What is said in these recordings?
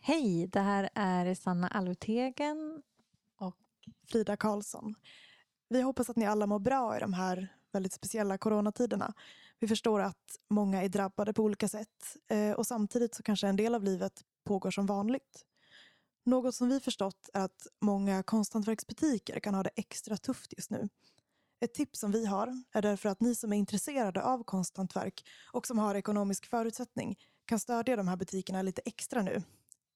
Hej, det här är Sanna Alvtegen. Och Frida Karlsson. Vi hoppas att ni alla mår bra i de här väldigt speciella coronatiderna. Vi förstår att många är drabbade på olika sätt eh, och samtidigt så kanske en del av livet pågår som vanligt. Något som vi förstått är att många konsthantverksbutiker kan ha det extra tufft just nu. Ett tips som vi har är därför att ni som är intresserade av konsthantverk och som har ekonomisk förutsättning kan stödja de här butikerna lite extra nu.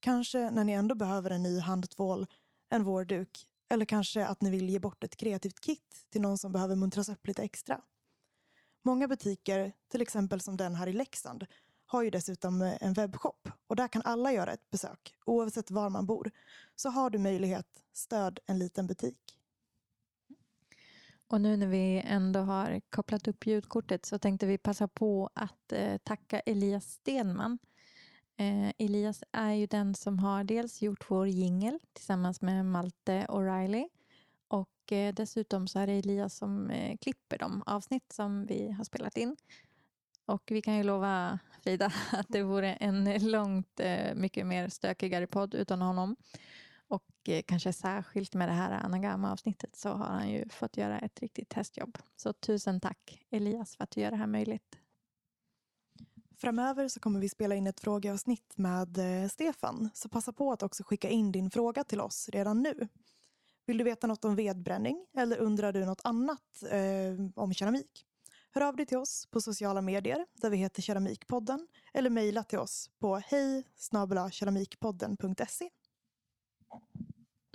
Kanske när ni ändå behöver en ny handtvål, en vårduk eller kanske att ni vill ge bort ett kreativt kit till någon som behöver muntras upp lite extra. Många butiker, till exempel som den här i Leksand, har ju dessutom eh, en webbshop och där kan alla göra ett besök oavsett var man bor. Så har du möjlighet, stöd en liten butik. Och nu när vi ändå har kopplat upp ljudkortet så tänkte vi passa på att eh, tacka Elias Stenman. Eh, Elias är ju den som har dels gjort vår jingel tillsammans med Malte O'Reilly och eh, dessutom så är det Elias som eh, klipper de avsnitt som vi har spelat in. Och vi kan ju lova Frida att det vore en långt eh, mycket mer stökigare podd utan honom. Och eh, kanske särskilt med det här Anagama-avsnittet så har han ju fått göra ett riktigt testjobb. Så tusen tack Elias för att du gör det här möjligt. Framöver så kommer vi spela in ett frågeavsnitt med eh, Stefan, så passa på att också skicka in din fråga till oss redan nu. Vill du veta något om vedbränning eller undrar du något annat eh, om keramik? Hör av dig till oss på sociala medier där vi heter Keramikpodden eller mejla till oss på hej keramikpodden.se.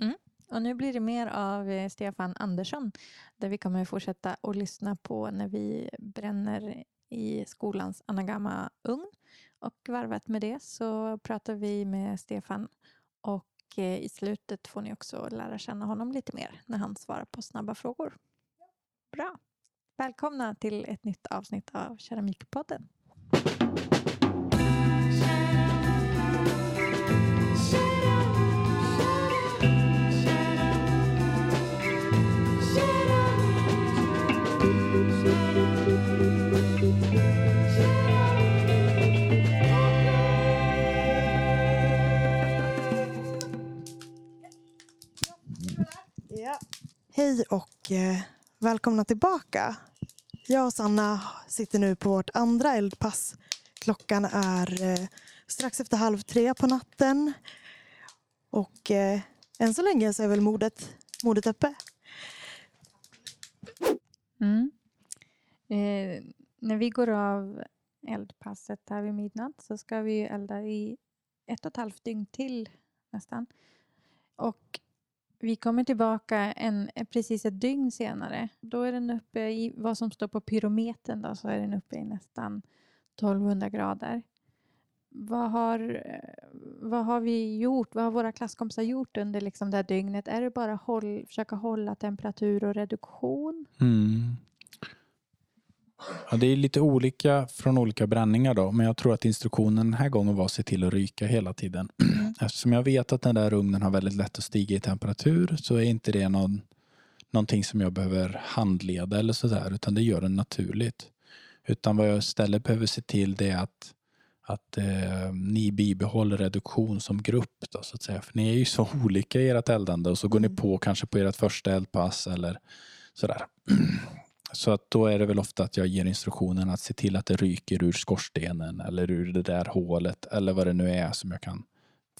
Mm. Och nu blir det mer av eh, Stefan Andersson där vi kommer fortsätta att lyssna på när vi bränner i skolans Anagama-ugn. Och varvat med det så pratar vi med Stefan och eh, i slutet får ni också lära känna honom lite mer när han svarar på snabba frågor. Bra! Välkomna till ett nytt avsnitt av Keramikpodden. Hej och eh, välkomna tillbaka. Jag och Sanna sitter nu på vårt andra eldpass. Klockan är eh, strax efter halv tre på natten. Och eh, än så länge så är väl modet, modet uppe. Mm. Eh, när vi går av eldpasset här vid midnatt så ska vi elda i ett och ett halvt dygn till nästan. Och vi kommer tillbaka en, eh, precis ett dygn senare. Då är den uppe i vad som står på pyrometern då, så är den uppe i nästan 1200 grader. Vad har, eh, vad har vi gjort? Vad har våra klasskompisar gjort under liksom det här dygnet? Är det bara håll, försöka hålla temperatur och reduktion? Mm. Ja, det är lite olika från olika bränningar då, men jag tror att instruktionen den här gången var att se till att ryka hela tiden. Eftersom jag vet att den där ugnen har väldigt lätt att stiga i temperatur så är inte det någon, någonting som jag behöver handleda eller sådär, utan det gör den naturligt. Utan vad jag istället behöver se till det är att, att eh, ni bibehåller reduktion som grupp. Då, så att säga. För ni är ju så olika i ert eldande och så går ni på kanske på ert första eldpass eller sådär. Så att då är det väl ofta att jag ger instruktionen att se till att det ryker ur skorstenen eller ur det där hålet eller vad det nu är som jag kan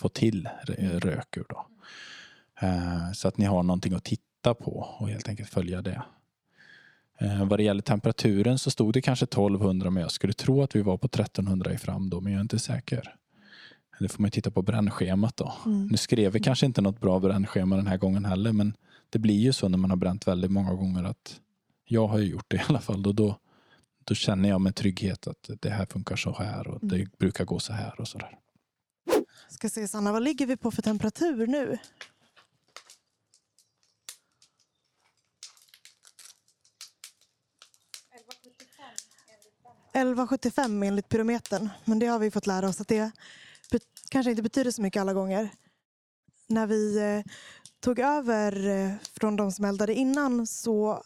få till rök ur. Då. Eh, så att ni har någonting att titta på och helt enkelt följa det. Eh, vad det gäller temperaturen så stod det kanske 1200 men jag skulle tro att vi var på 1300 i fram då men jag är inte säker. Det får man titta på brännschemat då. Mm. Nu skrev vi kanske inte något bra brännschema den här gången heller men det blir ju så när man har bränt väldigt många gånger att jag har ju gjort det i alla fall. Och då, då känner jag med trygghet att det här funkar så här och det mm. brukar gå så här och så där. Ska se Sanna, vad ligger vi på för temperatur nu? –11,75 enligt pyrometern. Men det har vi fått lära oss att det kanske inte betyder så mycket alla gånger. När vi eh, tog över eh, från de som eldade innan så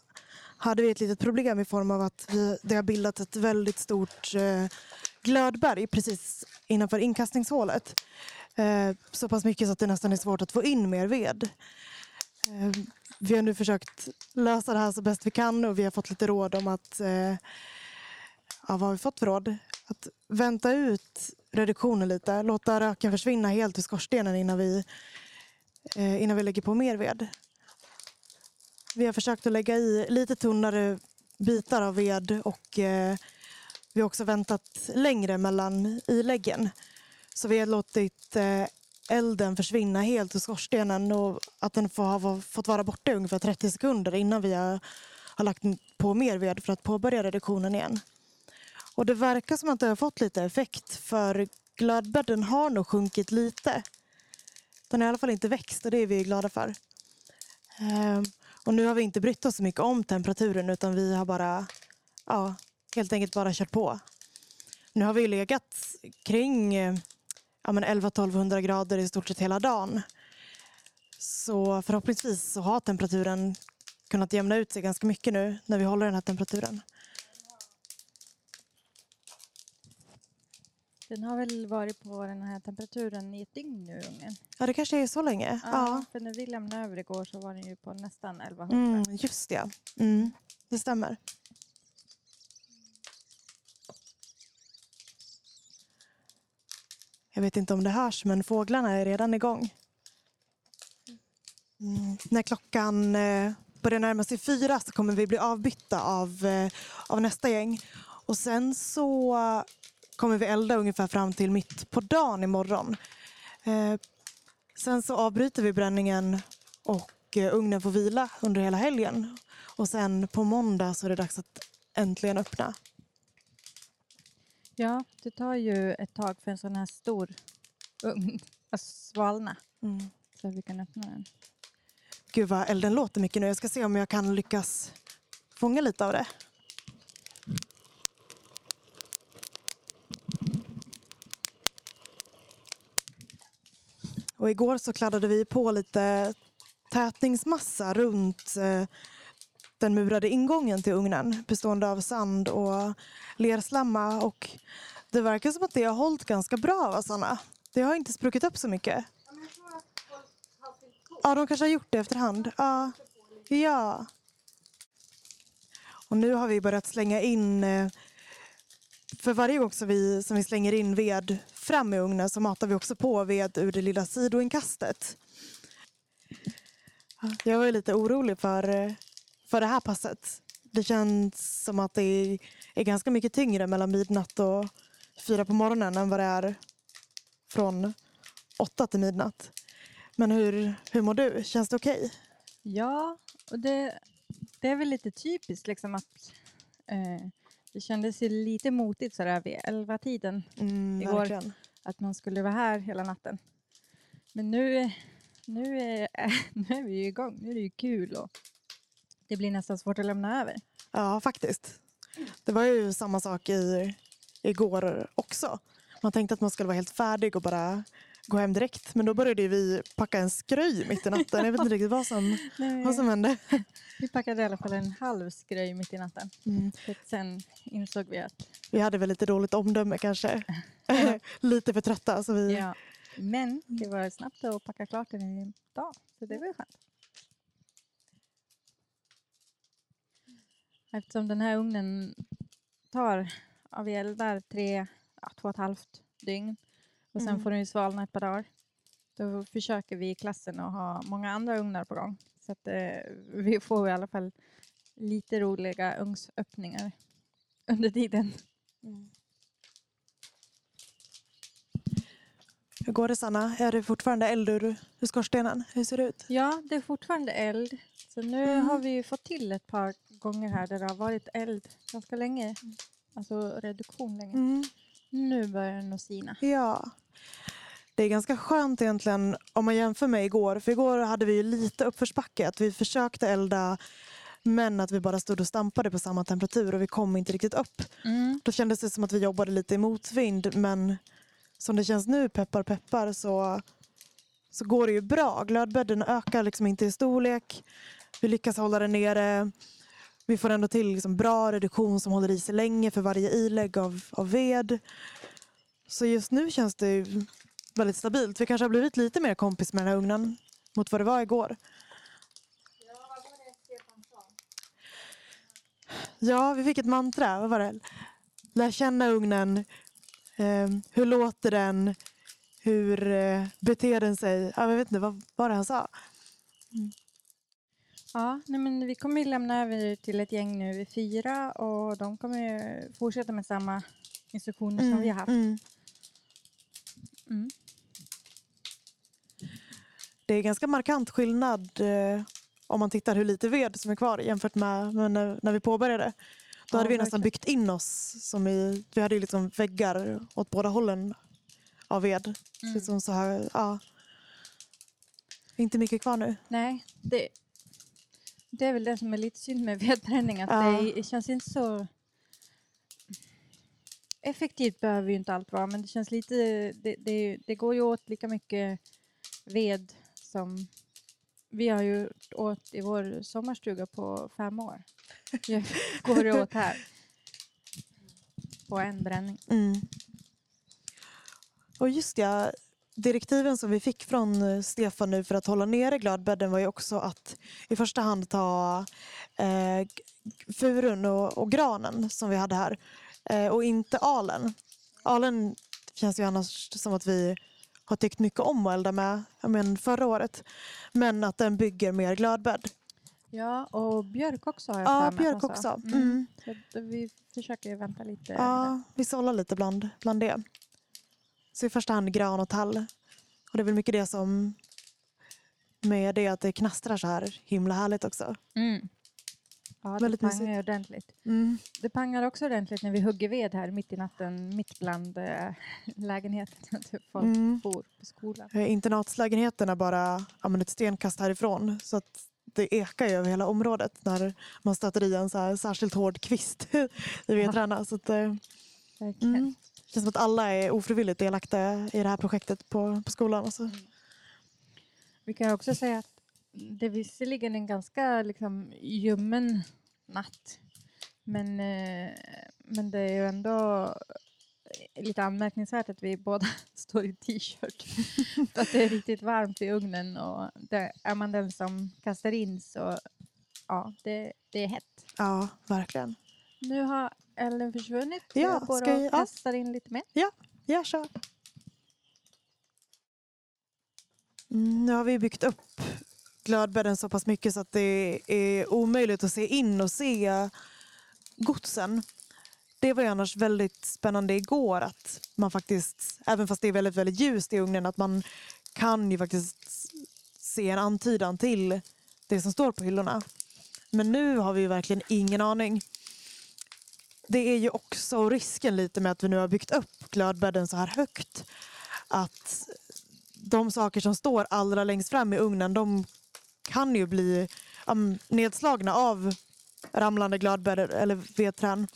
hade vi ett litet problem i form av att vi, det har bildat ett väldigt stort eh, glödberg precis innanför inkastningshålet. Eh, så pass mycket så att det nästan är svårt att få in mer ved. Eh, vi har nu försökt lösa det här så bäst vi kan och vi har fått lite råd om att... Eh, ja, vad har vi fått för råd? Att vänta ut reduktionen lite, låta röken försvinna helt ur skorstenen innan vi, eh, innan vi lägger på mer ved. Vi har försökt att lägga i lite tunnare bitar av ved och eh, vi har också väntat längre mellan iläggen. Så vi har låtit eh, elden försvinna helt ur skorstenen och att den får ha fått vara borta i ungefär 30 sekunder innan vi har, har lagt på mer ved för att påbörja reduktionen igen. Och det verkar som att det har fått lite effekt för glödbädden har nog sjunkit lite. Den har i alla fall inte växt och det är vi glada för. Ehm, och nu har vi inte brytt oss så mycket om temperaturen utan vi har bara ja, helt enkelt bara kört på. Nu har vi legat kring ja, 11-1200 grader i stort sett hela dagen. Så förhoppningsvis så har temperaturen kunnat jämna ut sig ganska mycket nu när vi håller den här temperaturen. Den har väl varit på den här temperaturen i ett dygn nu, ungen? Ja, det kanske är så länge. Ja, Ja, för när vi lämnade över igår så var den ju på nästan 1100. Mm, just det. Mm, det stämmer. Jag vet inte om det hörs, men fåglarna är redan igång. Mm. När klockan eh, börjar närma sig fyra så kommer vi bli avbytta av, eh, av nästa gäng. Och sen så kommer vi elda ungefär fram till mitt på dagen imorgon. Eh, sen så avbryter vi bränningen och eh, ugnen får vila under hela helgen. Och sen på måndag så är det dags att äntligen öppna. Ja, det tar ju ett tag för en sån här stor ugn att svalna Mm. så vi kan öppna den. Gud vad elden låter mycket nu. Jag ska se om jag kan lyckas fånga lite av det. Och igår så kladdade vi på lite tätningsmassa runt eh, den murade ingången till ugnen bestående av sand och lerslamma. Och det verkar som att det har hållit ganska bra, va, Sanna? Det har inte spruckit upp så mycket. Ja, de kanske har gjort det efterhand. Ja. ja. Och nu har vi börjat slänga in... Eh, för varje gång som vi, som vi slänger in ved fram i ugnen så matar vi också på ved ur det lilla sidoinkastet. Jag var ju lite orolig för, för det här passet. Det känns som att det är, ganska mycket tyngre mellan midnatt och fyra på morgonen än vad det är från åtta till midnatt. Men hur, hur mår du? Känns det okej? Ja, och det, det är väl lite typiskt liksom att eh, det kändes ju lite motigt sådär vid elva tiden Mm, Igår. verkligen. att man skulle vara här hela natten. Men nu, nu, är, nu är vi ju igång, nu är det ju kul och det blir nästan svårt att lämna över. Ja, faktiskt. Det var ju samma sak i, igår också. Man tänkte att man skulle vara helt färdig och bara gå hem direkt. Men då började vi packa en skröj mitt i natten. Jag vet inte riktigt vad som, vad som hände. Vi packade i alla fall en halv skröj mitt i natten. Mm. Sen insåg vi att Vi hade väl lite dåligt omdöme kanske. lite för trötta. Så vi, ja, men det var snabbt att packa klart den idag. Så det var ju skönt. Eftersom den här ugnen tar, ja, vi eldar tre, ja, två och ett halvt dygn och sen Mm. får den ju svalna ett par dagar. Då försöker vi i klassen att ha många andra ugnar på gång. Så att eh, vi får i alla fall lite roliga ugnsöppningar under tiden. Mm. Hur går det Sanna? Är det fortfarande eld ur, skorstenen? Hur ser det ut? Ja, det är fortfarande eld. Så nu Mm. har vi ju fått till ett par gånger här där det har varit eld ganska länge. Alltså reduktion länge. Mm. Nu börjar den att sina. Ja. Det är ganska skönt egentligen om man jämför med igår. För igår hade vi ju lite uppförsbacke. Att vi försökte elda men att vi bara stod och stampade på samma temperatur och vi kom inte riktigt upp. Mm. Då kändes det som att vi jobbade lite i motvind men som det känns nu, peppar peppar, så, så går det ju bra. Glödbädden ökar liksom inte i storlek. Vi lyckas hålla den nere. vi får ändå till liksom bra reduktion som håller i sig länge för varje ilägg av, av ved. Så just nu känns det väldigt stabilt. Vi kanske har blivit lite mer kompis med den här ugnen mot vad det var igår. Ja, vi fick ett mantra. Vad var det? Lär känna ugnen. Eh, hur låter den? Hur eh, beter den sig? Ja, jag vet inte, vad var det han sa? Ja, nej men vi kommer ju lämna över till ett gäng nu vid fyra och de kommer ju fortsätta med samma instruktioner som vi har haft. mm. Mm. Det är ganska markant skillnad eh, om man tittar hur lite ved som är kvar jämfört med, med när, när vi påbörjade. Då Ja, hade vi nästan verkligen. byggt in oss. Som i, vi hade ju liksom väggar åt båda hållen av ved. Mm. Liksom så här, ja. Inte mycket kvar nu. Nej, det, det är väl det som är lite synd med vedbränning. Att Ja. det känns inte så... Effektivt behöver ju inte allt vara, men det känns lite... Det, det, det går ju åt lika mycket ved som vi har gjort åt i vår sommarstuga på fem år. Det går det åt här. På en bränning. Mm. Och just ja, direktiven som vi fick från eh, Stefan nu för att hålla nere gladbädden var ju också att i första hand ta eh, furun och, och granen som vi hade här och inte alen. Alen känns ju annars som att vi har tyckt mycket om att elda med jag men, förra året. Men att den bygger mer gladbädd. Ja, och björk också har jag Ja, björk också. Mm. Mm. Så vi försöker vänta lite. Ja, vi sållar lite bland, bland det. Så i första hand gran och tall. Och det är väl mycket det som med det att det knastrar så här himla härligt också. Mm. Ja, det Väldigt pangar mysigt. ordentligt. Mm. Det pangar också ordentligt när vi hugger ved här mitt i natten, mitt bland äh, lägenheterna där folk Mm. bor på skolan. Eh, Internatslägenheten är bara ja, ett stenkast härifrån. Så att det ekar ju över hela området när man stöter i en så här särskilt hård kvist i vedtrarna. Så att, eh, mm. Det känns som att alla är ofrivilligt delaktiga i det här projektet på, på skolan. Alltså. Vi kan också säga att det är visserligen en ganska liksom, ljummen natt. Men, eh, men det är ju ändå lite anmärkningsvärt att vi båda står i t-shirt. Att det är riktigt varmt i ugnen och där är man den som kastar in så ja, det, det är hett. Ja, verkligen. Nu har elden försvunnit. Ja, jag går ska och jag- ja. kastar in lite mer. Ja, kör. Mm, nu har vi byggt upp glödbädden så pass mycket så att det är omöjligt att se in och se godsen. Det var ju annars väldigt spännande igår att man faktiskt, även fast det är väldigt, väldigt ljust i ugnen, att man kan ju faktiskt se en antydan till det som står på hyllorna. Men nu har vi ju verkligen ingen aning. Det är ju också risken lite med att vi nu har byggt upp glödbädden så här högt. Att de saker som står allra längst fram i ugnen de kan ju bli um, nedslagna av ramlande gladbär eller vedträn.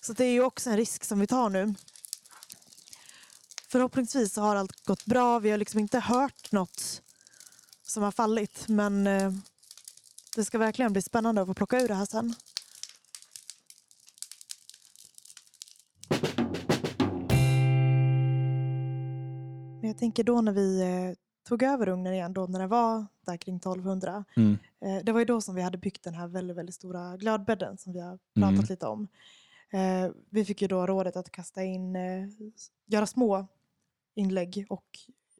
Så det är ju också en risk som vi tar nu. Förhoppningsvis så har allt gått bra. Vi har liksom inte hört något som har fallit. Men eh, det ska verkligen bli spännande att få plocka ur det här sen. Men jag tänker då när vi eh, tog över ugnen igen, då när det var där kring 1200. Mm. Eh, det var ju då som vi hade byggt den här väldigt, väldigt stora glödbädden som vi har pratat Mm. lite om. Eh, vi fick ju då rådet att kasta in, eh, göra små inlägg och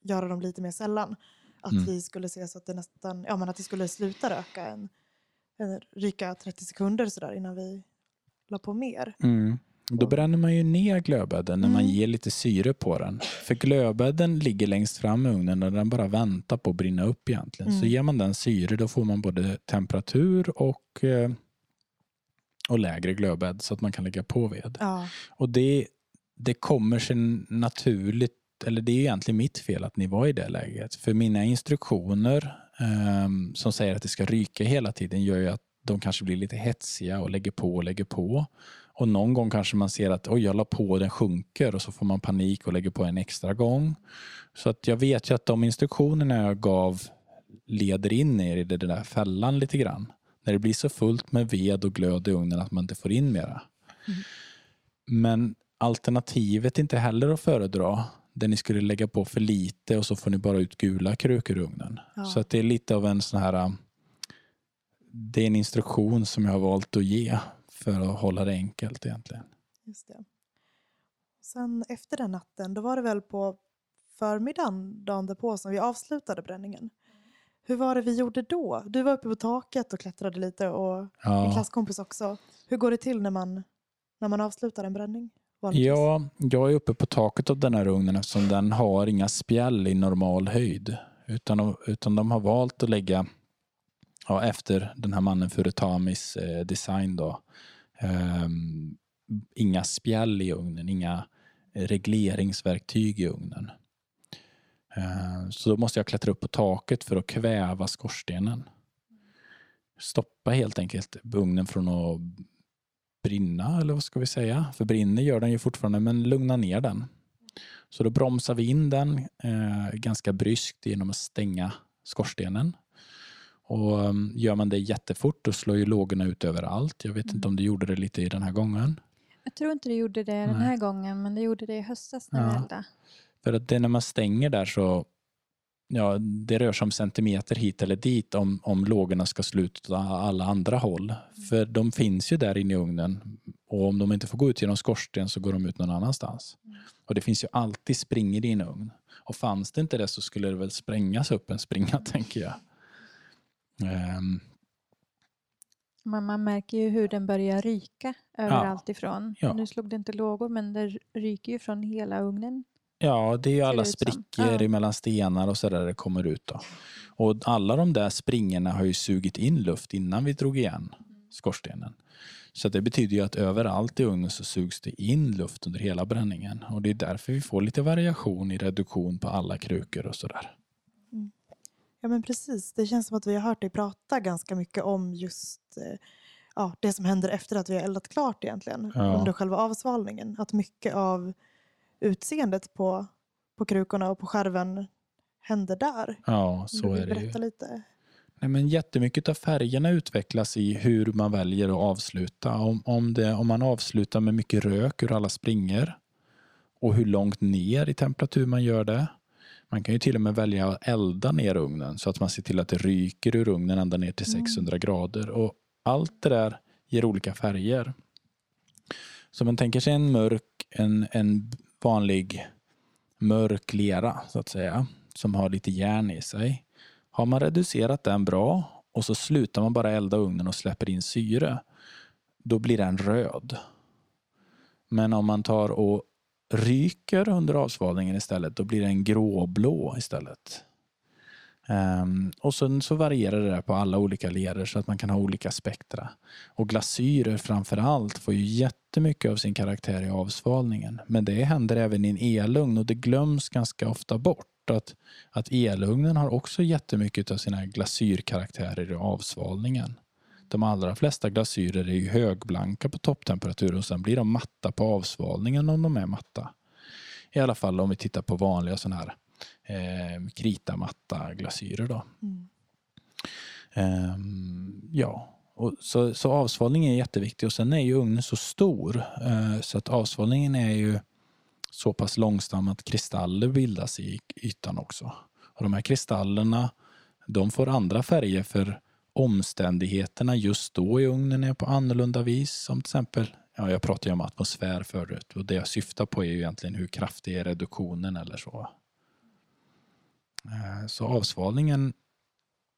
göra dem lite mer sällan. Att Mm. vi skulle se så att det nästan, ja men att det skulle sluta röka en, en ryka 30 sekunder sådär innan vi la på mer. Mm. Då bränner man ju ner glödbädden när man Mm. ger lite syre på den. För glödbädden ligger längst fram i ugnen och den bara väntar på att brinna upp egentligen. Så Mm. ger man den syre då får man både temperatur och, eh, och lägre glödbädd så att man kan lägga på ved. Ja, Och det, det kommer sig naturligt, eller det är egentligen mitt fel att ni var i det läget. För mina instruktioner ehm, som säger att det ska ryka hela tiden gör ju att de kanske blir lite hetsiga och lägger på och lägger på. Och någon gång kanske man ser att oj, jag la på och den sjunker och så får man panik och lägger på en extra gång. Så att jag vet ju att de instruktionerna jag gav leder in er i det där fällan lite grann. När det blir så fullt med ved och glöd i ugnen att man inte får in mera. Mm. Men alternativet är inte heller att föredra där ni skulle lägga på för lite och så får ni bara ut gula krukor i ugnen. Ja. Så att det är lite av en sån här det är en instruktion som jag har valt att ge för att hålla det enkelt egentligen. Just det. Sen efter den natten, då var det väl på förmiddagen dagen därpå som vi avslutade bränningen. Hur var det vi gjorde då? Du var uppe på taket och klättrade lite och en Ja, klasskompis också. Hur går det till när man, när man avslutar en bränning? vanligtvis? ja, jag är uppe på taket av den här ugnen eftersom den har inga spjäll i normal höjd. Utan, utan de har valt att lägga ja, efter den här mannen Furutamis eh, design då. ehm, inga spjäll i ugnen, inga eh, regleringsverktyg i ugnen. Ehm, så då måste jag klättra upp på taket för att kväva skorstenen. Stoppa helt enkelt ugnen från att brinna, eller vad ska vi säga? För brinner gör den ju fortfarande, men lugna ner den. Så då bromsar vi in den eh, ganska bryskt genom att stänga skorstenen. Och um, gör man det jättefort då slår ju lågorna ut överallt. Jag vet Mm. inte om du gjorde det lite i den här gången. Jag tror inte det gjorde det den Nej. här gången, men det gjorde det i höstas när vi Ja. eldade. För att det när man stänger där så ja, det rör sig om centimeter hit eller dit om, om lågorna ska slå ut åt alla andra håll. För de finns ju där inne i ugnen och om de inte får gå ut genom skorsten så går de ut någon annanstans. Och det finns ju alltid spring i din ugn. Och fanns det inte det så skulle det väl sprängas upp en springa tänker jag. Ehm, Men man märker ju hur den börjar ryka överallt ifrån. Ja. Nu slog det inte lågor, men det ryker ju från hela ugnen. Ja, det är ju alla sprickor Ja. mellan stenar och så där det kommer ut. Då. Och alla de där springorna har ju sugit in luft innan vi drog igen skorstenen. Så det betyder ju att överallt i ugnen så sugs det in luft under hela bränningen. Och det är därför vi får lite variation i reduktion på alla krukor och sådär. Ja men precis, det känns som att vi har hört dig prata ganska mycket om just eh, ja, det som händer efter att vi har eldat klart egentligen. Ja. Under själva avsvalningen. Att mycket av utseendet på, på krukorna och på skärven händer där. Ja, så är det ju. berätta lite. Nej, men jättemycket av färgerna utvecklas i hur man väljer att avsluta. Om, om, det, om man avslutar med mycket rök ur alla springor och hur långt ner i temperatur man gör det. Man kan ju till och med välja att elda ner ugnen så att man ser till att det ryker ur ugnen ända ner till Mm. 600 grader. Och allt det där ger olika färger. Så man tänker sig en mörk, en, en vanlig mörk lera så att säga, som har lite järn i sig. Har man reducerat den bra och så slutar man bara elda ugnen och släpper in syre, då blir den röd. Men om man tar och ryker under avsvalningen istället, då blir den gråblå istället. Um, och sen så varierar det där på alla olika leder så att man kan ha olika spektra. Och glasyrer framför allt får ju jättemycket av sin karaktär i avsvalningen. Men det händer även i en elugn och det glöms ganska ofta bort att, att elugnen har också jättemycket av sina glasyrkaraktärer i avsvalningen. De allra flesta glasyrer är ju högblanka på topptemperatur och sen blir de matta på avsvalningen om de är matta. I alla fall om vi tittar på vanliga sådana här eh, kritamatta glasyrer. Då. Mm. Ehm, ja, och så, så avsvalningen är jätteviktig och sen är ju ugnen så stor eh, så att avsvalningen är ju så pass långsam att kristaller bildas i ytan också. Och de här kristallerna de får andra färger för omständigheterna just då i ugnen är på annorlunda vis. Som till exempel, ja, jag pratade ju om atmosfär förut och det jag syftar på är ju egentligen hur kraftig är reduktionen eller så. Eh, Så avsvalningen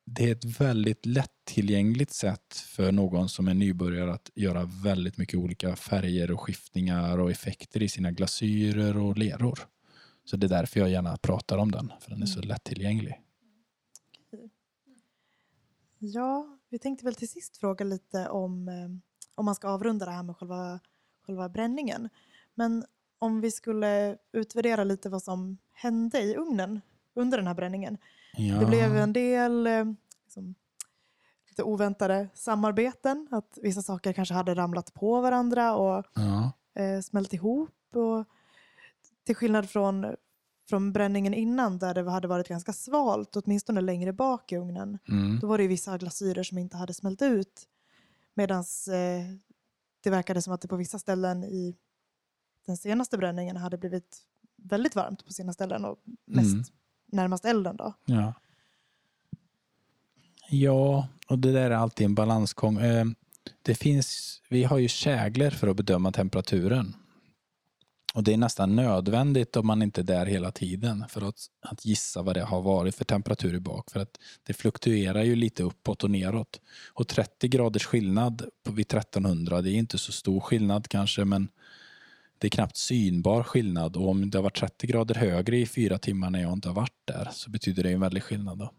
det är ett väldigt lättillgängligt sätt för någon som är nybörjare att göra väldigt mycket olika färger och skiftningar och effekter i sina glasyrer och leror. Så det är därför jag gärna pratar om den, för den är så lättillgänglig. Ja, vi tänkte väl till sist fråga lite om eh, om man ska avrunda det här med själva, själva bränningen. Men om vi skulle utvärdera lite vad som hände i ugnen under den här bränningen. Ja. Det blev en del eh, liksom, lite oväntade samarbeten. Att vissa saker kanske hade ramlat på varandra och Ja. eh, smält ihop. Och till skillnad från, från bränningen innan där det hade varit ganska svalt, åtminstone längre bak i ugnen. Mm. Då var det ju vissa glasyrer som inte hade smält ut. Medan eh, det verkade som att det på vissa ställen i den senaste bränningen hade blivit väldigt varmt på sina ställen och mest Mm. närmast elden. Då. Ja. Ja, och det där är alltid en balansgång. Eh, Det finns, vi har ju käglor för att bedöma temperaturen. Och det är nästan nödvändigt om man inte är där hela tiden för att, att gissa vad det har varit för temperatur i bak. För att det fluktuerar ju lite uppåt och neråt. Och 30 graders skillnad på, vid 1300, det är inte så stor skillnad kanske men det är knappt synbar skillnad och om det har varit 30 grader högre i fyra timmar när jag inte har varit där så betyder det en väldig skillnad. Då.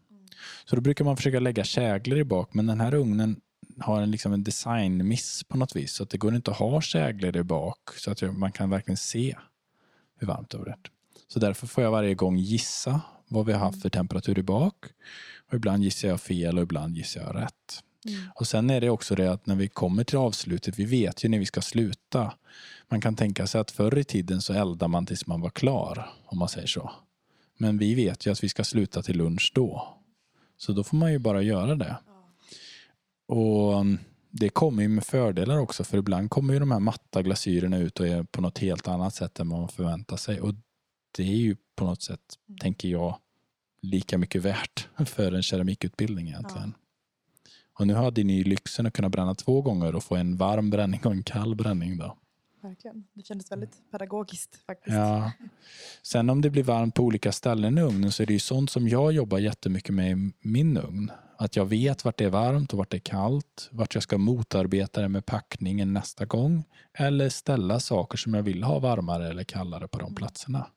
Så då brukar man försöka lägga käglor i bak men den här ugnen har en, liksom en designmiss på något vis så att det går inte att ha käglor i bak så att man kan verkligen se hur varmt det har varit. Så därför får jag varje gång gissa vad vi har haft för temperatur i bak. Och ibland gissar jag fel och ibland gissar jag rätt. Och sen är det också det att när vi kommer till avslutet, vi vet ju när vi ska sluta. Man kan tänka sig att förr i tiden så eldade man tills man var klar, om man säger så. Men vi vet ju att vi ska sluta till lunch då. Så då får man ju bara göra det. Och um, det kommer ju med fördelar också, för ibland kommer ju de här matta glasyrerna ut och är på något helt annat sätt än vad man förväntar sig. Och det är ju på något sätt, tänker jag, lika mycket värt för en keramikutbildning egentligen. Och nu hade ni lyxen att kunna bränna två gånger och få en varm bränning och en kall bränning. Då. Verkligen. Det kändes väldigt pedagogiskt faktiskt. Ja. Sen om det blir varmt på olika ställen i ugnen så är det ju sånt som jag jobbar jättemycket med i min ugn. Att jag vet vart det är varmt och vart det är kallt. Vart jag ska motarbeta det med packningen nästa gång. Eller ställa saker som jag vill ha varmare eller kallare på de platserna.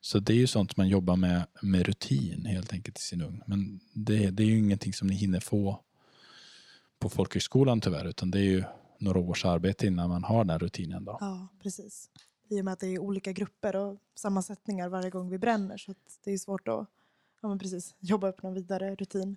Så det är ju sånt man jobbar med med rutin helt enkelt i sin ugn. Men det, det är ju ingenting som ni hinner få på folkhögskolan tyvärr. Utan det är ju några års arbete innan man har den rutinen. Då. Ja, precis. I och med att det är olika grupper och sammansättningar varje gång vi bränner så det är svårt att ja, men precis, jobba upp någon vidare rutin.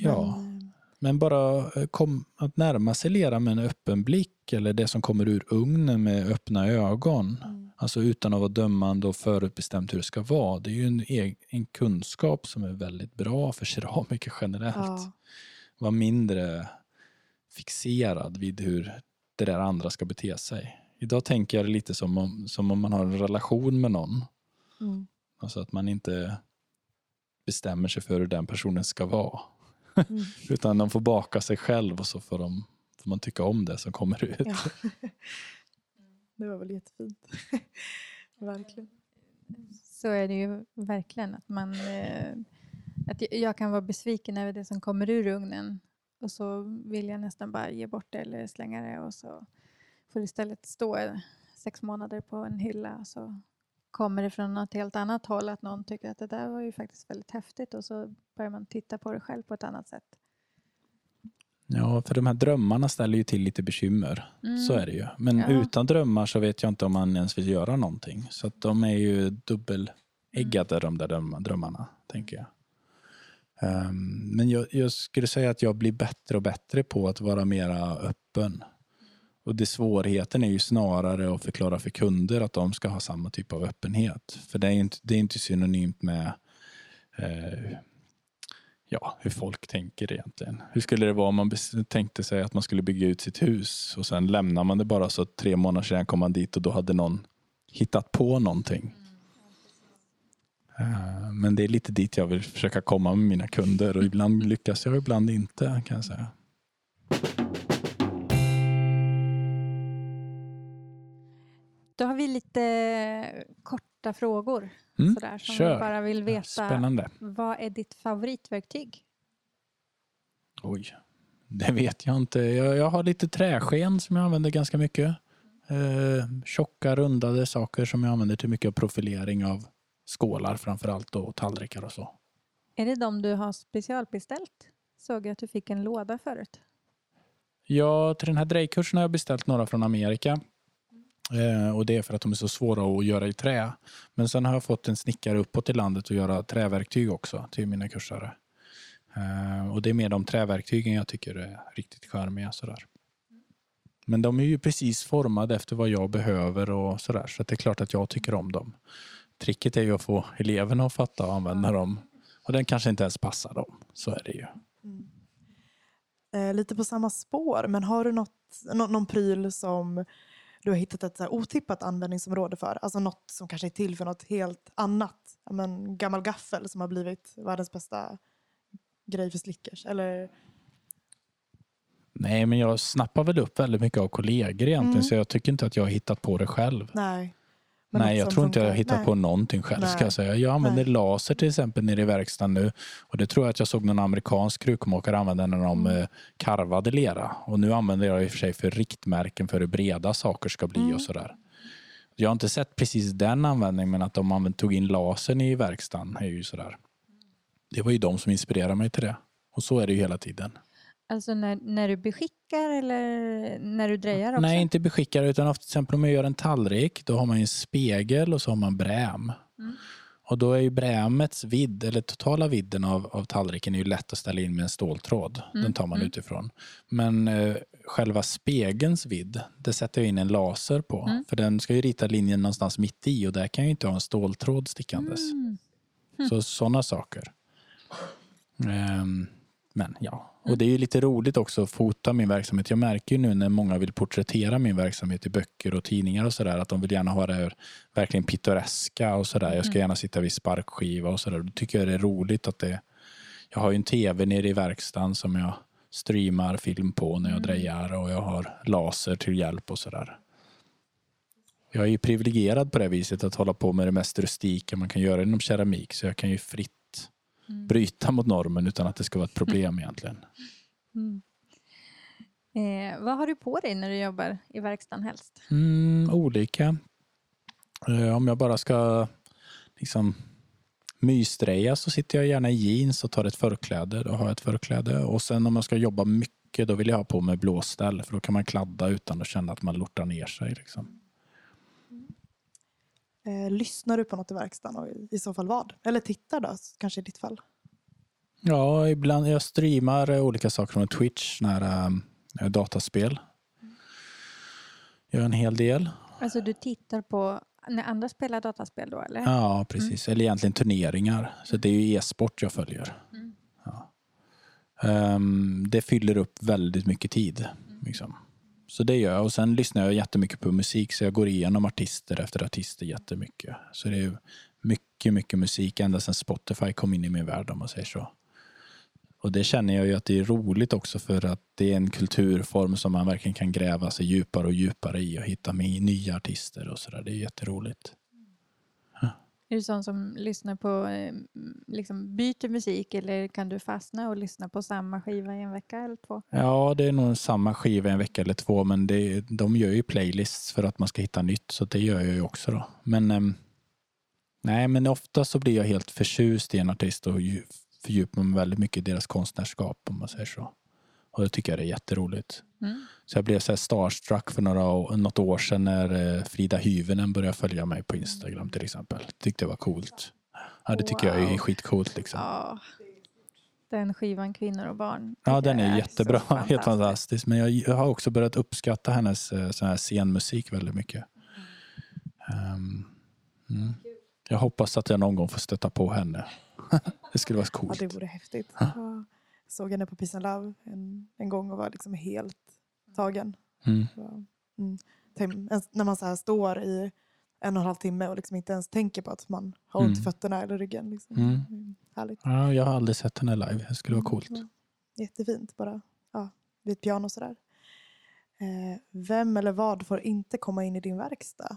Ja. Men, eh, Men bara eh, kom, att närma sig lera med en öppen blick eller det som kommer ur ugnen med öppna ögon. mm, Alltså utan att vara dömande och förutbestämt hur det ska vara. Det är ju en, eg- en kunskap som är väldigt bra för keramiker generellt. ja, Var mindre fixerad vid hur det där andra ska bete sig. Idag tänker jag det lite som om, som om man har en relation med någon. mm, Alltså att man inte bestämmer sig för hur den personen ska vara. mm, Utan de får baka sig själv och så får, de, får man tycka om det som kommer ut. ja. Det var väl jättefint. Verkligen. Så är det ju verkligen. Att, man, eh, att jag- jag kan vara besviken över det som kommer ur ugnen och så vill jag nästan bara ge bort det eller slänga det och så får det istället stå sex månader på en hylla så kommer det från något helt annat håll att någon tycker att det där var ju faktiskt väldigt häftigt och så börjar man titta på det själv på ett annat sätt. Ja, för de här drömmarna ställer ju till lite bekymmer. Mm. Så är det ju. Men Ja. utan drömmar så vet jag inte om man ens vill göra någonting. Så de är ju dubbeläggade de där dröm- drömmarna, tänker jag. Um, men jag, jag skulle säga att jag blir bättre och bättre på att vara mera öppen. Och det svårigheten är ju snarare att förklara för kunder att de ska ha samma typ av öppenhet. För det är inte, det är inte synonymt med eh, ja, hur folk tänker egentligen. Hur skulle det vara om man tänkte sig att man skulle bygga ut sitt hus och sen lämnar man det bara så att tre månader sedan kom man dit och då hade någon hittat på någonting. Eh, Men det är lite dit jag vill försöka komma med mina kunder och ibland lyckas jag, ibland inte kan jag säga. Då har vi lite korta frågor Mm, sådär, som kör. vi bara vill veta. Spännande. Vad är ditt favoritverktyg? Oj, det vet jag inte. Jag, jag har lite träsken som jag använder ganska mycket. Eh, tjocka, rundade saker som jag använder till mycket profilering av skålar framför allt och tallrikar och så. Är det de du har specialbeställt? Såg jag att du fick en låda förut. Ja, till den här drejkursen har jag beställt några från Amerika. Eh, och det är för att de är så svåra att göra i trä. Men sen har jag fått en snickare uppåt i landet att göra träverktyg också till mina kursare. Eh, och det är mer de träverktygen jag tycker är riktigt charmiga. Sådär. Men de är ju precis formade efter vad jag behöver och sådär. Så det är klart att jag tycker om dem. Tricket är ju att få eleverna att fatta och använda dem. Och den kanske inte ens passar dem. Så är det ju. Mm. Eh, lite på samma spår, men har du något, nå någon pryl som du har hittat ett så otippat användningsområde för? Alltså något som kanske är till för något helt annat? Men, gammal gaffel som har blivit världens bästa grej för slickers? Eller Nej, men jag snappar väl upp väldigt mycket av kollegor egentligen, Mm. så jag tycker inte att jag har hittat på det själv. nej. Nej, jag tror inte jag Nej. på någonting själv. Ska jag, säga. jag använder Nej. laser till exempel nere i verkstaden nu. Och Det tror jag att jag såg någon amerikansk krukmakare använda när de Mm. eh, karvade lera. Och Nu använder jag i och för sig för riktmärken för hur breda saker ska bli Mm. och sådär. Jag har inte sett precis den användningen, men att de tog in lasern i verkstaden är ju sådär. Det var ju de som inspirerade mig till det. Och så är det ju hela tiden. Alltså när, när du beskickar eller när du drejar också? Nej, inte beskickare, utan ofta, till exempel om jag gör en tallrik, då har man en spegel och så har man bräm. Mm. Och då är ju brämets vidd, eller totala vidden av, av tallriken är ju lätt att ställa in med en ståltråd. Mm, Den tar man mm. utifrån. Men eh, själva spegelns vidd, det sätter jag in en laser på. Mm. För den ska ju rita linjen någonstans mitt i och där kan jag ju inte ha en ståltråd stickandes. Mm. Så sådana saker. Ehm, men ja, Mm. och det är ju lite roligt också att fota min verksamhet. Jag märker ju nu när många vill porträttera min verksamhet i böcker och tidningar och sådär att de vill gärna ha det här verkligen pittoreska och sådär. Jag ska Mm. gärna sitta vid sparkskiva och sådär. Då tycker jag det är roligt att det jag har ju en tv nere i verkstaden som jag streamar film på när jag Mm. drejar och jag har laser till hjälp och sådär. Jag är ju privilegierad på det viset att hålla på med det mest rustika man kan göra inom keramik så jag kan ju fritt Mm. bryta mot normen utan att det ska vara ett problem egentligen. Mm. Eh, vad har du på dig när du jobbar i verkstaden helst? Mm, olika. Eh, om jag bara ska liksom mysdreja så sitter jag gärna i jeans och tar ett förkläde. Då har jag ett förkläde. Och sen om jag ska jobba mycket då vill jag ha på mig blåställ för då kan man kladda utan att känna att man lortar ner sig. Liksom. Eh, lyssnar du på något i verkstaden och i, så fall vad? Eller tittar då, kanske i ditt fall? Ja, ibland jag streamar eh, olika saker från Twitch, när, äh, dataspel. Gör en hel del. Alltså du tittar på när andra spelar dataspel då eller? Ja, precis. Eller egentligen turneringar. Så det är ju e-sport jag följer. Mm. Ja. Ehm, det fyller upp väldigt mycket tid. Liksom. Så det gör jag. Och sen lyssnar jag jättemycket på musik så jag går igenom artister efter artister jättemycket. Så det är mycket, mycket musik ända sedan Spotify kom in i min värld om man säger så. Och det känner jag ju att det är roligt också för att det är en kulturform som man verkligen kan gräva sig djupare och djupare i och hitta med nya artister och sådär. Det är jätteroligt. Är du sån som lyssnar på, eh, liksom byter musik eller kan du fastna och lyssna på samma skiva i en vecka eller två? Ja, det är nog samma skiva en vecka eller två, men det, de gör ju playlists för att man ska hitta nytt, så det gör jag ju också då. Men ehm, nej, men ofta så blir jag helt förtjust i en artist och ju- fördjupar mig väldigt mycket i deras konstnärskap, om man säger så. Och det tycker jag är jätteroligt. Mm. Så jag blev så här starstruck för några, något år sedan när eh, Frida Hyvönen började följa mig på Instagram till exempel. Tyckte det var coolt. Ja, det tycker jag är Wow. skitcoolt liksom. Ja. Den skivan Kvinnor och barn. Ja, den är så jättebra. Helt fantastisk. fantastisk. Men jag, har också börjat uppskatta hennes eh, sån här scenmusik väldigt mycket. Ehm, mm. Jag hoppas att jag någon gång får stöta på henne. det skulle vara Ja, coolt. det vore häftigt. Ja. Ja. Jag såg henne på Peace and Love en, en gång och var liksom helt tagen. Mm. Mm. Tänk, när man så här står i en och en halv timme och liksom inte ens tänker på att man har ont i Mm. fötterna eller ryggen. Liksom. Mm. Mm. Härligt. Ja, jag har aldrig sett henne live. Det skulle vara coolt. Ja. Jättefint bara. Ja, vid ett piano sådär. Eh, vem eller vad får inte komma in i din verkstad?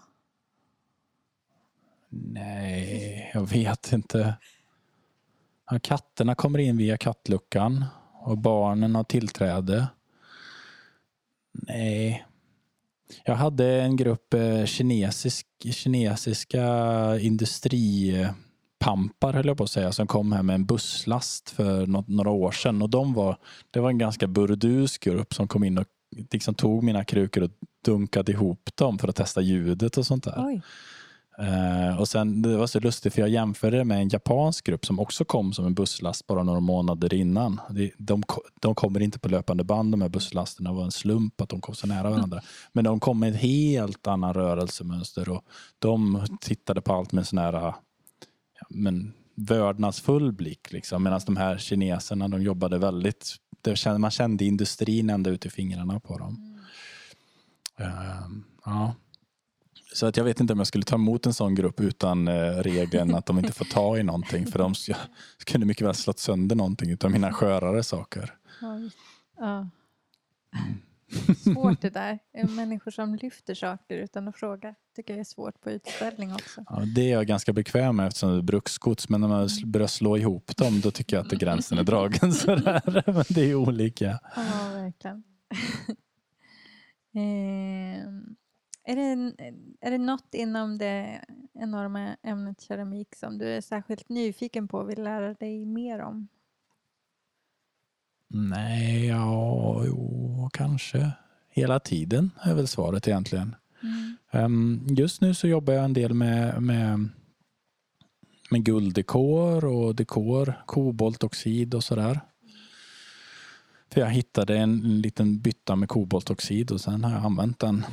Nej, jag vet inte. Ja, katterna kommer in via kattluckan och barnen har tillträde. Nej. Jag hade en grupp eh, kinesisk, kinesiska industripampar höll jag på att säga som kom här med en busslast för något, några år sedan och de var, det var en ganska burdus grupp som kom in och liksom tog mina krukor och dunkade ihop dem för att testa ljudet och sånt där. Oj. Eh, och sen, det var så lustigt för jag jämförde det med en japansk grupp som också kom som en busslast bara några månader innan. De, de, de kommer inte på löpande band de här busslasterna. Det var en slump att de kom så nära varandra. Mm. Men de kom med ett helt annat rörelsemönster och de tittade på allt med en sån här ja, men, vördnadsfull blick. Liksom. Medan de här kineserna de jobbade väldigt, man kände industrin ända ut i fingrarna på dem. Mm. Uh, ja. Så att jag vet inte om jag skulle ta emot en sån grupp utan eh, regeln att de inte får ta i någonting. För de kunde mycket väl slått sönder någonting av mina skörare saker. Ja. Svårt det där. Människor som lyfter saker utan att fråga tycker jag är svårt på utställning också. Ja, det är jag ganska bekväm med eftersom det är bruksgods. Men när man börjar slå ihop dem då tycker jag att gränsen är dragen. Sådär. Men det är olika. Ja, verkligen. eh, är det, är det något inom det enorma ämnet keramik som du är särskilt nyfiken på och vill lära dig mer om? Nej, ja, jo, kanske. Hela tiden är väl svaret egentligen. Mm. Um, just nu så jobbar jag en del med, med, med gulddekor och dekor, koboltoxid och sådär. För jag hittade en liten bytta med koboltoxid och sen har jag använt den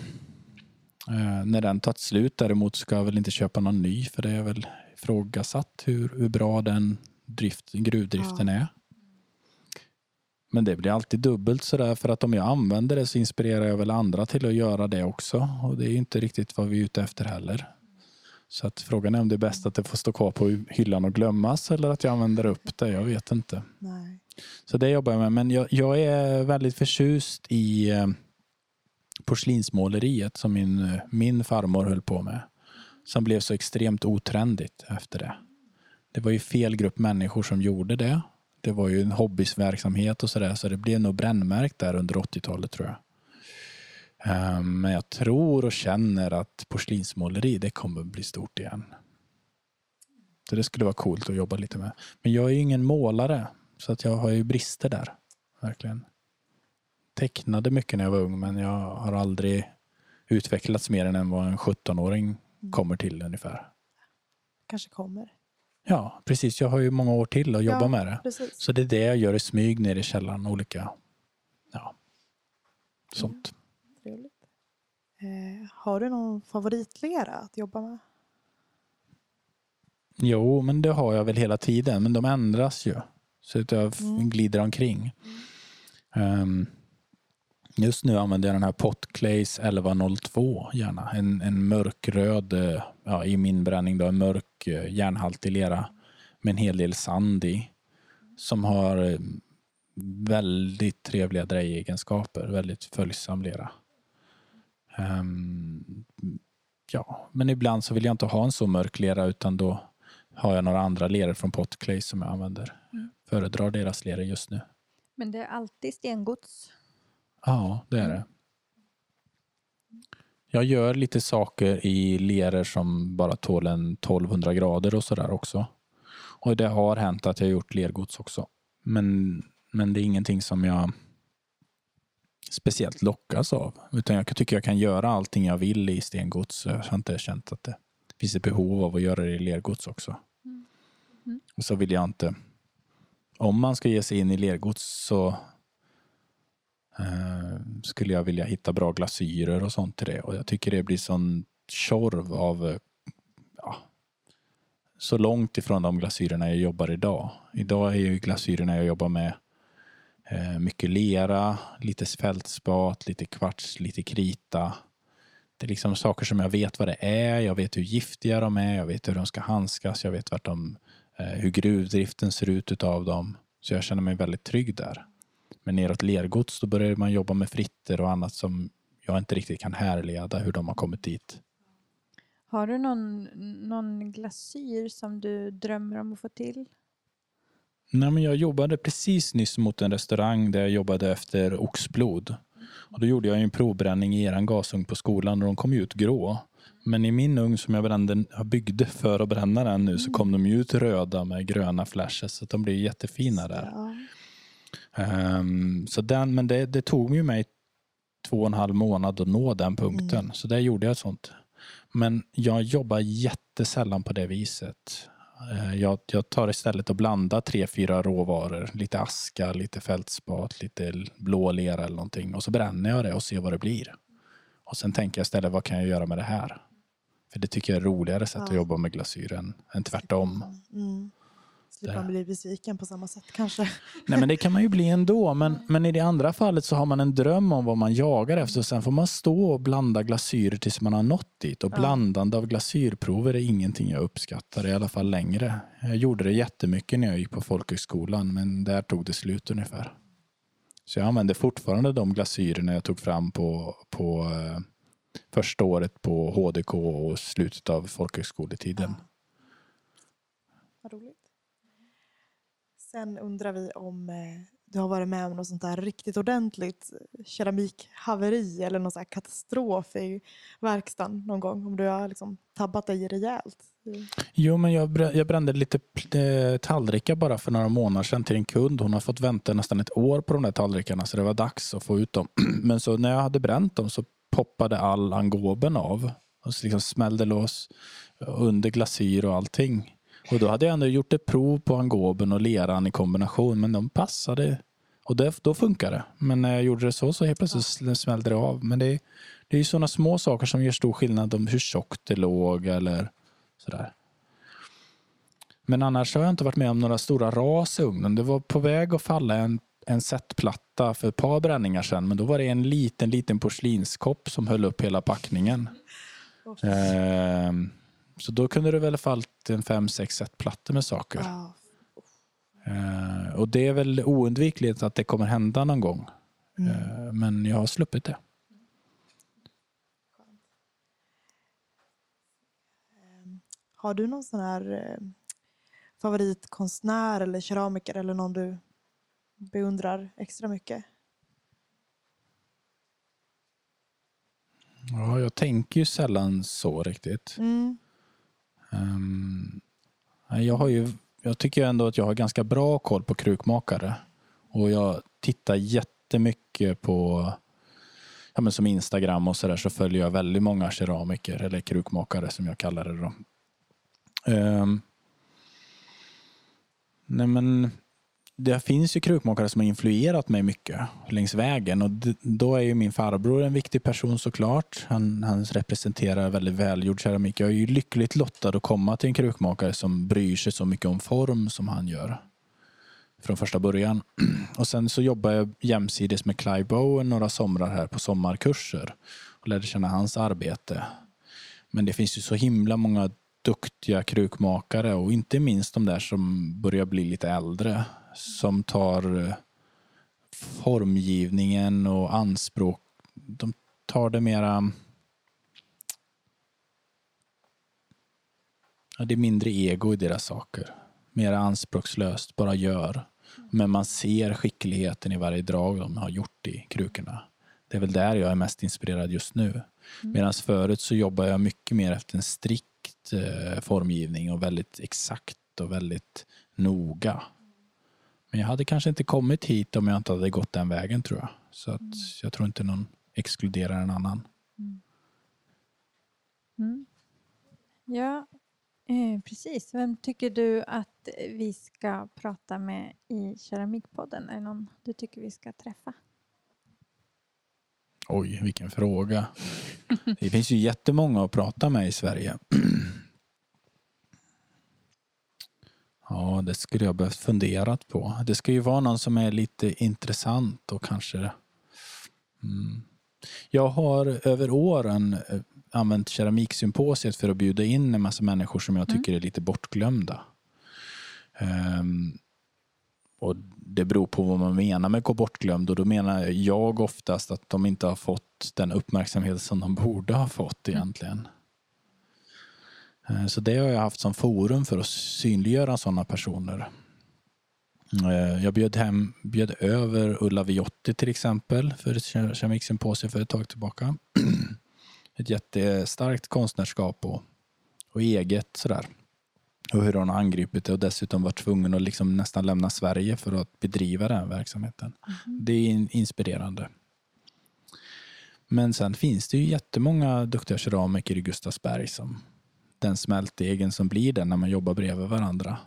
när den tagit slut däremot ska jag väl inte köpa någon ny för det är väl ifrågasatt hur, hur bra den drift, gruvdriften ja. är. Men det blir alltid dubbelt sådär för att om jag använder det så inspirerar jag väl andra till att göra det också och det är inte riktigt vad vi är ute efter heller. Så att frågan är om det är bäst att det får stå kvar på hyllan och glömmas eller att jag använder upp det. Jag vet inte. Nej. Så det jobbar jag med. Men jag, jag är väldigt förtjust i eh, porslinsmåleriet som min, min farmor höll på med. Som blev så extremt otrendigt efter det. Det var ju fel grupp människor som gjorde det. Det var ju en hobbysverksamhet och sådär så det blev nog brännmärkt där under 80-talet tror jag. Ehm, men jag tror och känner att porslinsmåleri det kommer bli stort igen. Så det skulle vara coolt att jobba lite med. Men jag är ju ingen målare så att jag har ju brister där. Verkligen tecknade mycket när jag var ung men jag har aldrig utvecklats mer än vad en 17-åring mm. kommer till ungefär. Kanske kommer. Ja, precis. Jag har ju många år till att jobba ja, med det. Precis. Så det är det jag gör i smyg nere i källaren. Olika, ja, sånt. Mm, eh, har du någon favoritlera att jobba med? Jo, men det har jag väl hela tiden. Men de ändras ju. Så att jag mm. glider omkring. Mm. Um, Just nu använder jag den här Potclays 1102 gärna. En, en mörkröd, eh, ja, i min bränning då, en mörk eh, järnhaltig lera med en hel del sand i. Som har eh, väldigt trevliga drejegenskaper, väldigt följsam lera. Um, ja, men ibland så vill jag inte ha en så mörk lera utan då har jag några andra leror från Potclay som jag använder. Mm. Föredrar deras leror just nu. Men det är alltid stengods? Ja, det är det. Jag gör lite saker i leror som bara tål en 1200 grader och sådär också. Och det har hänt att jag gjort lergods också. Men, men det är ingenting som jag speciellt lockas av. Utan jag tycker jag kan göra allting jag vill i stengods. Jag har inte känt att det finns ett behov av att göra det i lergods också. Mm. Och så vill jag inte... Om man ska ge sig in i lergods så Eh, skulle jag vilja hitta bra glasyrer och sånt till det. Och jag tycker det blir sån tjorv av eh, ja, så långt ifrån de glasyrerna jag jobbar idag. Idag är ju glasyrerna jag jobbar med eh, mycket lera, lite fältspat, lite kvarts, lite krita. Det är liksom saker som jag vet vad det är, jag vet hur giftiga de är, jag vet hur de ska handskas, jag vet vart de, eh, hur gruvdriften ser ut utav dem. Så jag känner mig väldigt trygg där. Men neråt lergods då börjar man jobba med fritter och annat som jag inte riktigt kan härleda hur de har kommit dit. Har du någon, någon glasyr som du drömmer om att få till? Nej, men jag jobbade precis nyss mot en restaurang där jag jobbade efter oxblod. Och då gjorde jag en provbränning i eran gasugn på skolan och de kom ut grå. Men i min ugn som jag brände, byggde för att bränna den nu så kom de ut röda med gröna flashes så de blir jättefina där. Ja. Um, så den, men det, det, tog ju mig två och en halv månad att nå den punkten. Mm. Så där gjorde jag ett sånt Men jag jobbar jättesällan på det viset. Eh, jag, jag tar istället och blandar tre, fyra råvaror. Lite aska, lite fältspat, lite blå lera eller någonting. Och så bränner jag det och ser vad det blir. Och sen tänker jag istället, vad kan jag göra med det här? För det tycker jag är roligare sätt ja. att jobba med glasyr än, än tvärtom. Mm. Slipper man bli besviken på samma sätt kanske. Nej men det kan man ju bli ändå. Men, men i det andra fallet så har man en dröm om vad man jagar efter. Och sen får man stå och blanda glasyrer tills man har nått dit. Och blandande av glasyrprover är ingenting jag uppskattar, i alla fall längre. Jag gjorde det jättemycket när jag gick på folkhögskolan, men där tog det slut ungefär. Så jag använder fortfarande de glasyrerna jag tog fram på, på eh, första året på HDK och slutet av folkhögskoletiden. Ja. Vad roligt. Sen undrar vi om eh, du har varit med om något sånt där riktigt ordentligt eh, keramikhaveri eller någon sån katastrof i verkstaden någon gång? Om du har liksom tabbat dig rejält? Jo, men jag, jag brände lite eh, tallrikar bara för några månader sedan till en kund. Hon har fått vänta nästan ett år på de där tallrikarna så det var dags att få ut dem. Men så när jag hade bränt dem så poppade all angoben av och så liksom smällde loss under glasyr och allting. Och då hade jag ändå gjort ett prov på angoben och leran i kombination, men de passade. Och det, då funkar det. Men när jag gjorde det så, så helt plötsligt ja. smällde det av. Men det, det är ju sådana små saker som gör stor skillnad om hur tjockt det låg eller sådär. Men annars har jag inte varit med om några stora ras i ugnen. Det var på väg att falla en, en setplatta för ett par bränningar sedan, men då var det en liten, liten porslinskopp som höll upp hela packningen. Oh. Eh, så då kunde du väl fallit en fem, sex, ett plattor med saker. Oh. Uh, och det är väl oundvikligt att det kommer hända någon gång. Mm. Uh, men jag har sluppit det. Har du någon sån här uh, favoritkonstnär eller keramiker eller någon du beundrar extra mycket? Ja, jag tänker ju sällan så riktigt. Mm. Um, jag, har ju, jag tycker ändå att jag har ganska bra koll på krukmakare. Och jag tittar jättemycket på ja, men som Instagram och sådär så följer jag väldigt många keramiker eller krukmakare som jag kallar det. Då. Um, nej men det finns ju krukmakare som har influerat mig mycket längs vägen och då är ju min farbror en viktig person såklart. Han, han representerar väldigt välgjord keramik. Jag är ju lyckligt lottad att komma till en krukmakare som bryr sig så mycket om form som han gör från första början. Och sen så jobbar jag jämsides med Clive Bowen några somrar här på sommarkurser och lärde känna hans arbete. Men det finns ju så himla många duktiga krukmakare och inte minst de där som börjar bli lite äldre som tar eh, formgivningen och anspråk. De tar det mera... Ja, det är mindre ego i deras saker. Mera anspråkslöst, bara gör. Men man ser skickligheten i varje drag de har gjort i krukorna. Det är väl där jag är mest inspirerad just nu. Mm. Medan förut så jobbar jag mycket mer efter en strikt eh, formgivning och väldigt exakt och väldigt noga. Men jag hade kanske inte kommit hit om jag inte hade gått den vägen tror jag. Så att mm. jag tror inte någon exkluderar en annan. Mm. mm. Ja, eh, precis. Vem tycker du att vi ska prata med i Keramikpodden? Är det någon du tycker vi ska träffa? Oj, vilken fråga. Det finns ju jättemånga att prata med i Sverige. Ja, det skulle jag behövt fundera på. Det ska ju vara någon som är lite intressant och kanske... Mm. Jag har över åren eh, använt keramiksymposiet för att bjuda in en massa människor som jag mm. tycker är lite bortglömda. Um, och Det beror på vad man menar med gå bortglömd och då menar jag oftast att de inte har fått den uppmärksamhet som de borde ha fått egentligen. Eh, så det har jag haft som forum för att synliggöra sådana personer. Eh, jag bjöd, hem, bjöd över Ulla Viotti till exempel för ett kemiksymposium för ett tag tillbaka. Ett jättestarkt konstnärskap och, och eget sådär. Och hur hon har angripit det och dessutom varit tvungen att liksom nästan lämna Sverige för att bedriva den verksamheten. Mm. Det är inspirerande. Men sen finns det ju jättemånga duktiga keramiker i Gustavsberg som den smältdegen som blir den när man jobbar bredvid varandra.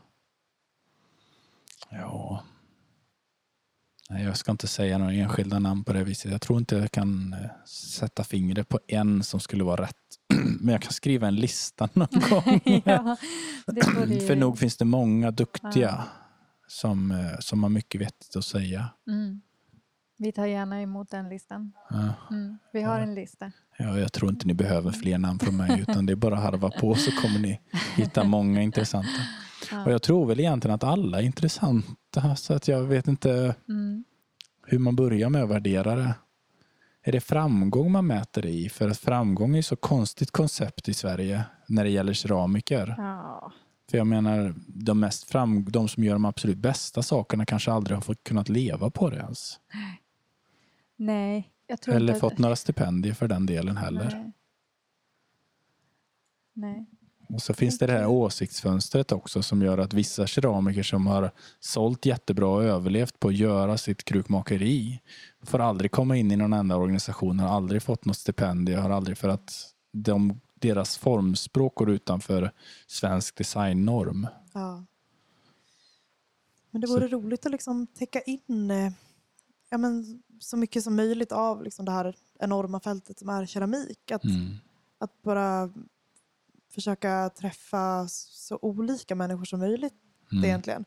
Ja. Nej, jag ska inte säga några enskilda namn på det viset. Jag tror inte jag kan eh, sätta fingret på en som skulle vara rätt. Men jag kan skriva en lista någon gång. ja, det För nog finns det många duktiga Ja. som, eh, som har mycket vettigt att säga. Mm. Vi tar gärna emot den listan. Ja. Mm. Vi har Ja. en lista. Ja, jag tror inte ni behöver fler namn från mig utan det är bara att harva på så kommer ni hitta många intressanta. Ja. Och jag tror väl egentligen att alla är intressanta så att jag vet inte Mm. hur man börjar med att värdera det. Är det framgång man mäter i? För att framgång är ett så konstigt koncept i Sverige när det gäller keramiker. Ja. För jag menar, de, mest fram, de som gör de absolut bästa sakerna kanske aldrig har fått kunnat leva på det ens. Nej, jag tror Eller inte fått några stipendier för den delen heller. Nej. Nej. Och så finns det det här åsiktsfönstret också som gör att vissa keramiker som har sålt jättebra och överlevt på att göra sitt krukmakeri får aldrig komma in i någon enda organisation, har aldrig fått något stipendium, har aldrig för att de, deras formspråk går utanför svensk designnorm. Ja. Men det Så- vore roligt att liksom täcka in eh, ja, men, så mycket som möjligt av liksom, det här enorma fältet som är keramik. Att, Mm. att bara försöka träffa så olika människor som möjligt Mm. egentligen.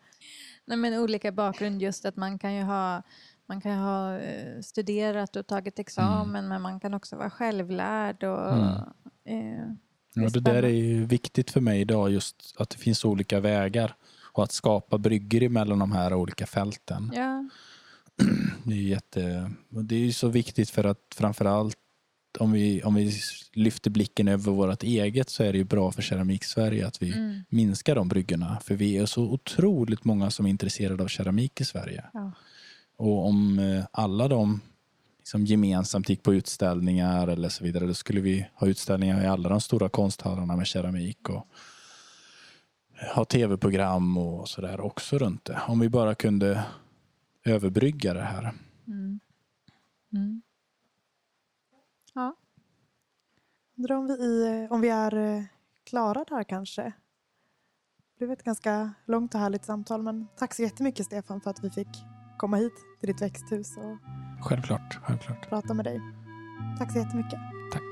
Nej, men olika bakgrund, just att man kan ju ha man kan ha eh, studerat och tagit examen men man kan också vara självlärd. Och, Mm. eh, Ja, är det där är ju viktigt för mig idag, just att det finns olika vägar och att skapa brygger mellan de här olika fälten. ja, Det är jätte, det är så viktigt för att framförallt om vi, om vi lyfter blicken över vårt eget så är det ju bra för Keramik Sverige att vi mm, minskar de bryggorna. För vi är så otroligt många som är intresserade av keramik i Sverige. ja. Och om eh, alla de liksom gemensamt gick på utställningar eller så vidare, då skulle vi ha utställningar i alla de stora konsthallarna med keramik och ha tv-program och sådär också runt det. Om vi bara kunde överbrygga det här. Mm. Mm. Ja, Undrar om vi, i, om vi är eh, klara där kanske. Det blev ett ganska långt och härligt samtal men tack så jättemycket Stefan för att vi fick komma hit till ditt växthus och Självklart, självklart. prata med dig. Tack så jättemycket. Tack.